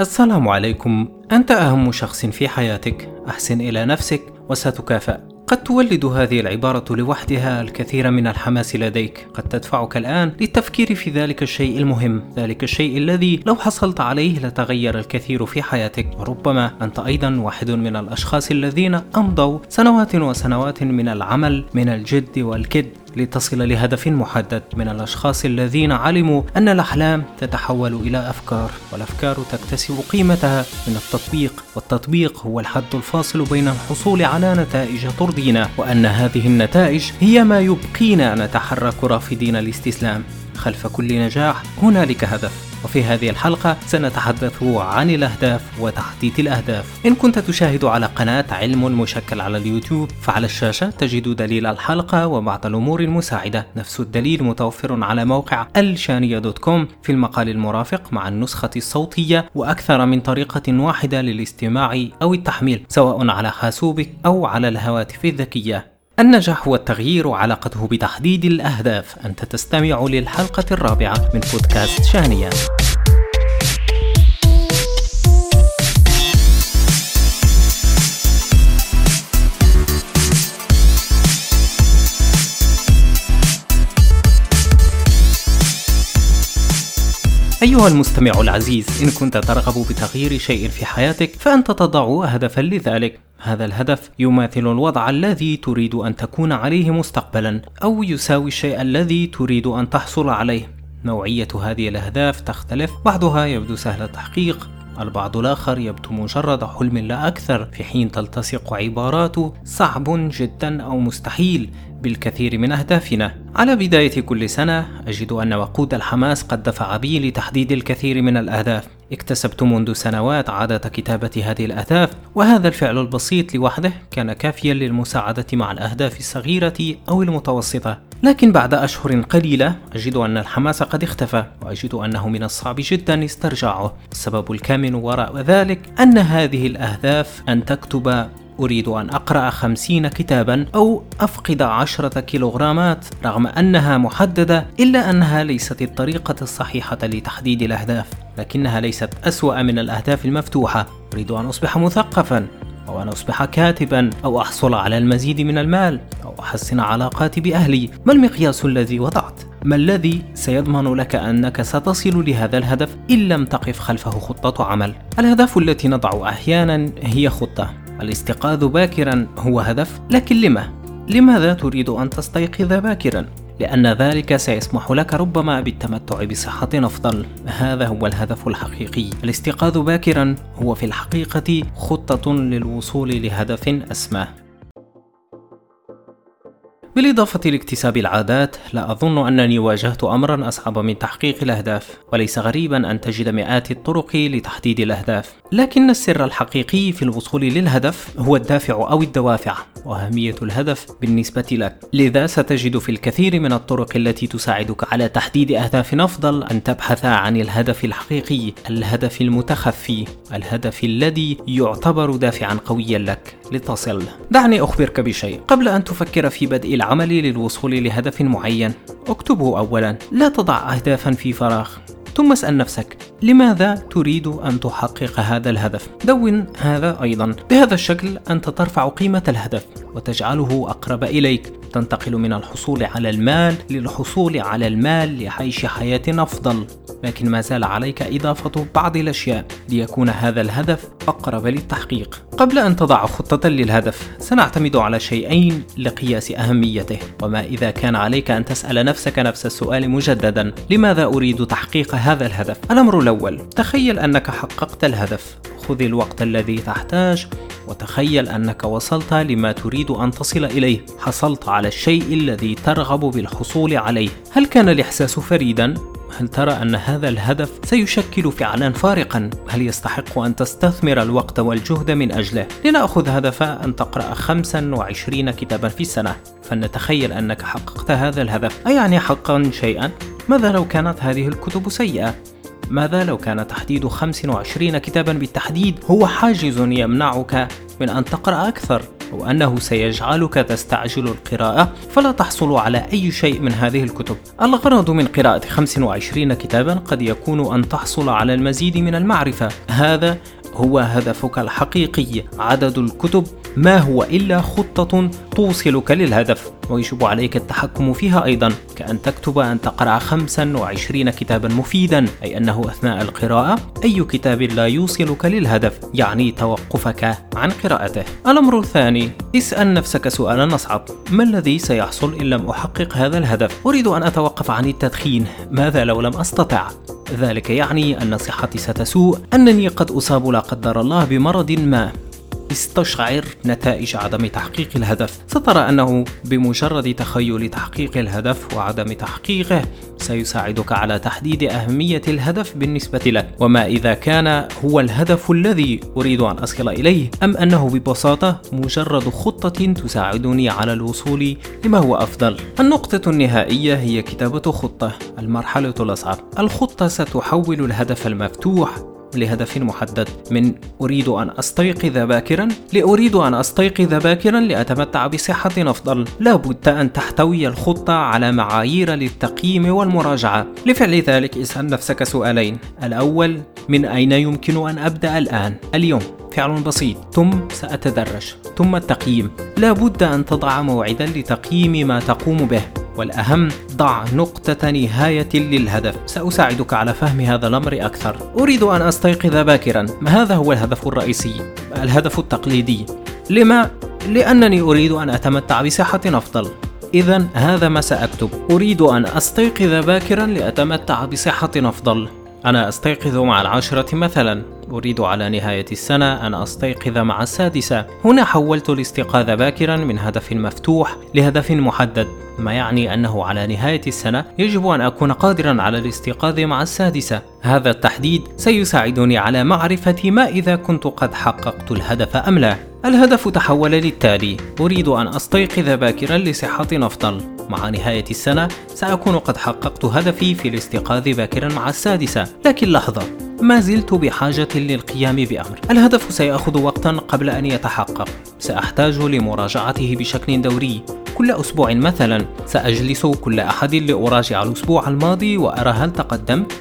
السلام عليكم. أنت أهم شخص في حياتك. أحسن إلى نفسك وستكافأ. قد تولد هذه العبارة لوحدها الكثير من الحماس لديك، قد تدفعك الآن للتفكير في ذلك الشيء المهم، ذلك الشيء الذي لو حصلت عليه لتغير الكثير في حياتك، وربما أنت أيضا واحد من الأشخاص الذين أمضوا سنوات وسنوات من العمل من الجد والكد. لتصل لهدف محدد من الأشخاص الذين علموا أن الأحلام تتحول إلى أفكار والأفكار تكتسب قيمتها من التطبيق والتطبيق هو الحد الفاصل بين الحصول على نتائج ترضينا وأن هذه النتائج هي ما يبقينا نتحرك رافضين الاستسلام. خلف كل نجاح هنالك هدف. وفي هذه الحلقة سنتحدث عن الأهداف وتحديد الأهداف. إن كنت تشاهد على قناة علم مشكل على اليوتيوب فعلى الشاشة تجد دليل الحلقة وبعض الأمور المساعدة. نفس الدليل متوفر على موقع الشانية دوت كوم في المقال المرافق مع النسخة الصوتية وأكثر من طريقة واحدة للاستماع أو التحميل سواء على حاسوبك أو على الهواتف الذكية. النجاح والتغيير علاقته بتحديد الأهداف. أنت تستمع للحلقة الرابعة من بودكاست شانية أيها المستمع العزيز إن كنت ترغب بتغيير شيء في حياتك فأنت تضع هدفا لذلك. هذا الهدف يماثل الوضع الذي تريد أن تكون عليه مستقبلا أو يساوي الشيء الذي تريد أن تحصل عليه. نوعية هذه الأهداف تختلف بعضها يبدو سهل التحقيق البعض الآخر يبدو مجرد حلم لا أكثر. في حين تلتصق عباراته صعب جدا أو مستحيل بالكثير من أهدافنا. على بداية كل سنة أجد أن وقود الحماس قد دفع بي لتحديد الكثير من الأهداف. اكتسبت منذ سنوات عادة كتابة هذه الأهداف وهذا الفعل البسيط لوحده كان كافيا للمساعدة مع الأهداف الصغيرة أو المتوسطة. لكن بعد أشهر قليلة أجد أن الحماس قد اختفى وأجد أنه من الصعب جدا استرجاعه. السبب الكامن وراء ذلك أن هذه الأهداف أن تكتب أريد أن أقرأ خمسين كتابا أو أفقد عشرة كيلوغرامات رغم أنها محددة إلا أنها ليست الطريقة الصحيحة لتحديد الأهداف لكنها ليست أسوأ من الأهداف المفتوحة أريد أن أصبح مثقفا أو أن أصبح كاتبا أو أحصل على المزيد من المال أو أحسن علاقاتي بأهلي ما المقياس الذي وضعت؟ ما الذي سيضمن لك أنك ستصل لهذا الهدف إن لم تقف خلفه خطة عمل؟ الأهداف التي نضع أحيانا هي خطة الاستيقاظ باكرا هو هدف لكن لما؟ لماذا تريد أن تستيقظ باكرا؟ لأن ذلك سيسمح لك ربما بالتمتع بصحة أفضل. هذا هو الهدف الحقيقي. الاستيقاظ باكرا هو في الحقيقة خطة للوصول لهدف أسمى. بالإضافة لاكتساب العادات لا أظن أنني واجهت أمرا أصعب من تحقيق الأهداف وليس غريبا أن تجد مئات الطرق لتحديد الأهداف. لكن السر الحقيقي في الوصول للهدف هو الدافع أو الدوافع وأهمية الهدف بالنسبة لك. لذا ستجد في الكثير من الطرق التي تساعدك على تحديد أهداف أفضل أن تبحث عن الهدف الحقيقي الهدف المتخفي الهدف الذي يعتبر دافعا قويا لك. لتصل. دعني أخبرك بشيء. قبل أن تفكر في بدء العمل للوصول لهدف معين. اكتبه اولا. لا تضع اهدافا في فراغ. ثم اسأل نفسك لماذا تريد أن تحقق هذا الهدف؟ دون هذا أيضا. بهذا الشكل أنت ترفع قيمة الهدف وتجعله أقرب إليك. تنتقل من الحصول على المال للحصول على المال لعيش حياة أفضل. لكن ما زال عليك إضافة بعض الأشياء ليكون هذا الهدف أقرب للتحقيق. قبل أن تضع خطة للهدف، سنعتمد على شيئين لقياس أهميته، وما إذا كان عليك أن تسأل نفسك نفس السؤال مجددا: لماذا أريد تحقيق هذا الهدف؟ الأمر الأول: تخيل أنك حققت الهدف، خذ الوقت الذي تحتاج وتخيل أنك وصلت لما تريد أن تصل إليه. حصلت على الشيء الذي ترغب بالحصول عليه. هل كان الإحساس فريدا؟ هل ترى أن هذا الهدف سيشكل فعلا فارقا؟ هل يستحق أن تستثمر الوقت والجهد من أجله؟ لنأخذ هدف أن تقرأ 25 كتابا في السنة فلنتخيل أنك حققت هذا الهدف أيعني حقا شيئا؟ ماذا لو كانت هذه الكتب سيئة؟ ماذا لو كان تحديد 25 كتابا بالتحديد هو حاجز يمنعك من أن تقرأ أكثر؟ أو أنه سيجعلك تستعجل القراءة فلا تحصل على أي شيء من هذه الكتب. الغرض من قراءة 25 كتابا قد يكون أن تحصل على المزيد من المعرفة. هذا هو هدفك الحقيقي. عدد الكتب ما هو إلا خطة توصلك للهدف ويجب عليك التحكم فيها أيضا كأن تكتب أن تقرأ 25 كتابا مفيدا أي أنه أثناء القراءة أي كتاب لا يوصلك للهدف يعني توقفك عن قراءته. الأمر الثاني اسأل نفسك سؤالا أصعب ما الذي سيحصل إن لم أحقق هذا الهدف؟ أريد أن أتوقف عن التدخين ماذا لو لم أستطع؟ ذلك يعني أن صحتي ستسوء أنني قد أصاب لا قدر الله بمرض ما. استشعر نتائج عدم تحقيق الهدف. سترى أنه بمجرد تخيل تحقيق الهدف وعدم تحقيقه سيساعدك على تحديد أهمية الهدف بالنسبة لك. وما إذا كان هو الهدف الذي أريد أن أصل إليه أم أنه ببساطة مجرد خطة تساعدني على الوصول لما هو أفضل. النقطة النهائية هي كتابة خطة المرحلة الأصعب الخطة ستحول الهدف المفتوح لهدف محدد. من أريد أن أستيقظ باكرا؟ لأريد أن أستيقظ باكرا لأتمتع بصحة أفضل. لا بد أن تحتوي الخطة على معايير للتقييم والمراجعة. لفعل ذلك اسأل نفسك سؤالين. الأول من أين يمكن أن أبدأ الآن؟ اليوم. فعل بسيط. ثم سأتدرج. ثم التقييم. لا بد أن تضع موعدا لتقييم ما تقوم به. والأهم ضع نقطة نهاية للهدف. سأساعدك على فهم هذا الأمر أكثر. أريد أن أستيقظ باكرا. هذا هو الهدف الرئيسي؟ الهدف التقليدي. لما؟ لأنني أريد أن أتمتع بصحة أفضل. إذا هذا ما سأكتب. أريد أن أستيقظ باكرا لأتمتع بصحة أفضل. أنا أستيقظ مع العاشرة مثلا. أريد على نهاية السنة أن أستيقظ مع السادسة. هنا حولت الاستيقاظ باكرا من هدف مفتوح لهدف محدد. ما يعني أنه على نهاية السنة يجب أن أكون قادرا على الاستيقاظ مع السادسة. هذا التحديد سيساعدني على معرفة ما إذا كنت قد حققت الهدف أم لا. الهدف تحول للتالي. أريد أن أستيقظ باكرا لصحة أفضل. مع نهاية السنة سأكون قد حققت هدفي في الاستيقاظ باكرا مع السادسة. لكن لحظة ما زلت بحاجة للقيام بأمر. الهدف سيأخذ وقتا قبل أن يتحقق. سأحتاج لمراجعته بشكل دوري. كل أسبوع مثلا سأجلس كل أحد لأراجع الأسبوع الماضي وأرى هل تقدمت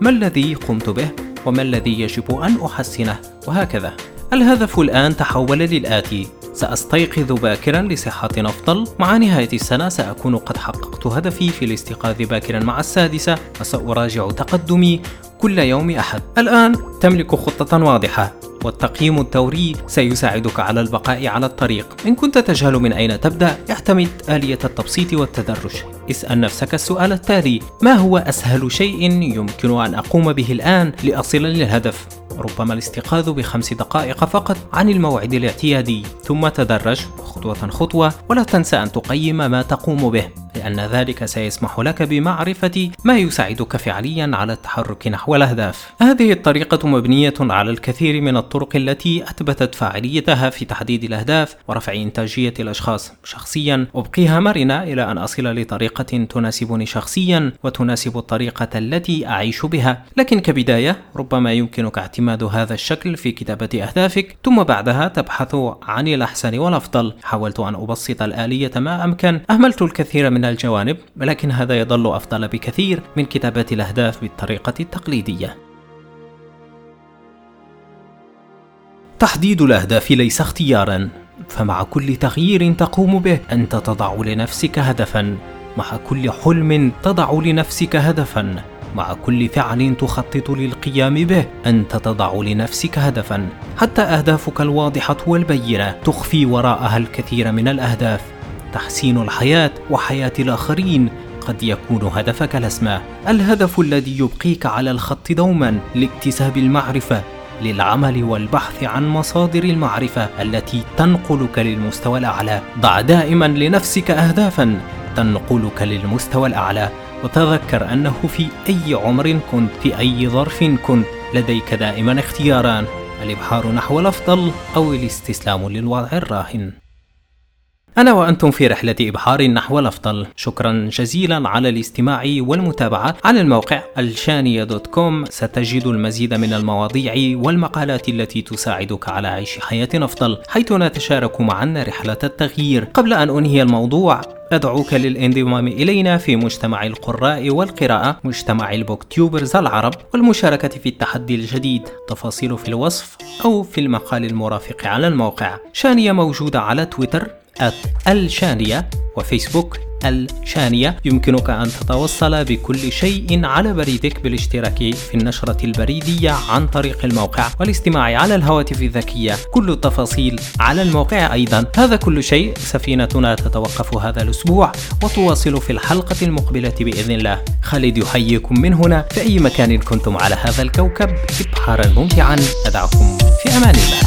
ما الذي قمت به؟ وما الذي يجب أن أحسنه؟ وهكذا. الهدف الآن تحول للآتي. سأستيقظ باكرا لصحة أفضل. مع نهاية السنة سأكون قد حققت هدفي في الاستيقاظ باكرا مع السادسة وسأراجع تقدمي كل يوم أحد. الآن تملك خطة واضحة. والتقييم الدوري سيساعدك على البقاء على الطريق. إن كنت تجهل من أين تبدأ اعتمد آلية التبسيط والتدرج. اسأل نفسك السؤال التالي ما هو أسهل شيء يمكن أن أقوم به الآن لأصل للهدف؟ ربما الاستيقاظ بخمس دقائق فقط عن الموعد الاعتيادي. ثم تدرج خطوة خطوة ولا تنسى أن تقيم ما تقوم به لأن ذلك سيسمح لك بمعرفة ما يساعدك فعليا على التحرك نحو الأهداف. هذه الطريقة مبنية على الكثير من الطرق التي أثبتت فاعليتها في تحديد الأهداف ورفع إنتاجية الأشخاص. شخصيا أبقيها مرنة إلى أن أصل لطريقة تناسبني شخصيا وتناسب الطريقة التي أعيش بها، لكن كبداية ربما يمكنك اعتماد هذا الشكل في كتابة أهدافك ثم بعدها تبحث عن الأحسن والأفضل. حاولت أن أبسط الآلية ما أمكن، أهملت الكثير من الجوانب ولكن هذا يظل أفضل بكثير من كتابة الأهداف بالطريقة التقليدية. تحديد الأهداف ليس اختيارا فمع كل تغيير تقوم به أنت تضع لنفسك هدفا. مع كل حلم تضع لنفسك هدفا. مع كل فعل تخطط للقيام به انت تضع لنفسك هدفا. حتى أهدافك الواضحة والبينة تخفي وراءها الكثير من الأهداف. تحسين الحياة وحياة الآخرين قد يكون هدفك الأسمى. الهدف الذي يبقيك على الخط دوما لاكتساب المعرفة. للعمل والبحث عن مصادر المعرفة التي تنقلك للمستوى الأعلى. ضع دائما لنفسك اهدافا تنقلك للمستوى الأعلى. وتذكر أنه في أي عمر كنت في أي ظرف كنت لديك دائما اختياران الإبحار نحو الأفضل أو الاستسلام للوضع الراهن. أنا وأنتم في رحلة إبحار نحو الأفضل. شكرا جزيلا على الاستماع والمتابعة. على الموقع الشانية دوت كوم ستجد المزيد من المواضيع والمقالات التي تساعدك على عيش حياة أفضل حيث نتشارك معا رحلة التغيير. قبل أن أنهي الموضوع أدعوك للانضمام إلينا في مجتمع القراء والقراءة مجتمع البوك تيوبرز العرب والمشاركة في التحدي الجديد. تفاصيل في الوصف أو في المقال المرافق على الموقع. شانية موجودة على تويتر الشانية وفيسبوك الشانية يمكنك أن تتوصل بكل شيء على بريدك بالاشتراك في النشرة البريدية عن طريق الموقع والاستماع على الهواتف الذكية. كل التفاصيل على الموقع أيضا. هذا كل شيء. سفينتنا تتوقف هذا الأسبوع وتواصل في الحلقة المقبلة بإذن الله. خالد يحييكم من هنا. في أي مكان كنتم على هذا الكوكب إبحارا ممتعا. أدعكم في أمان الله.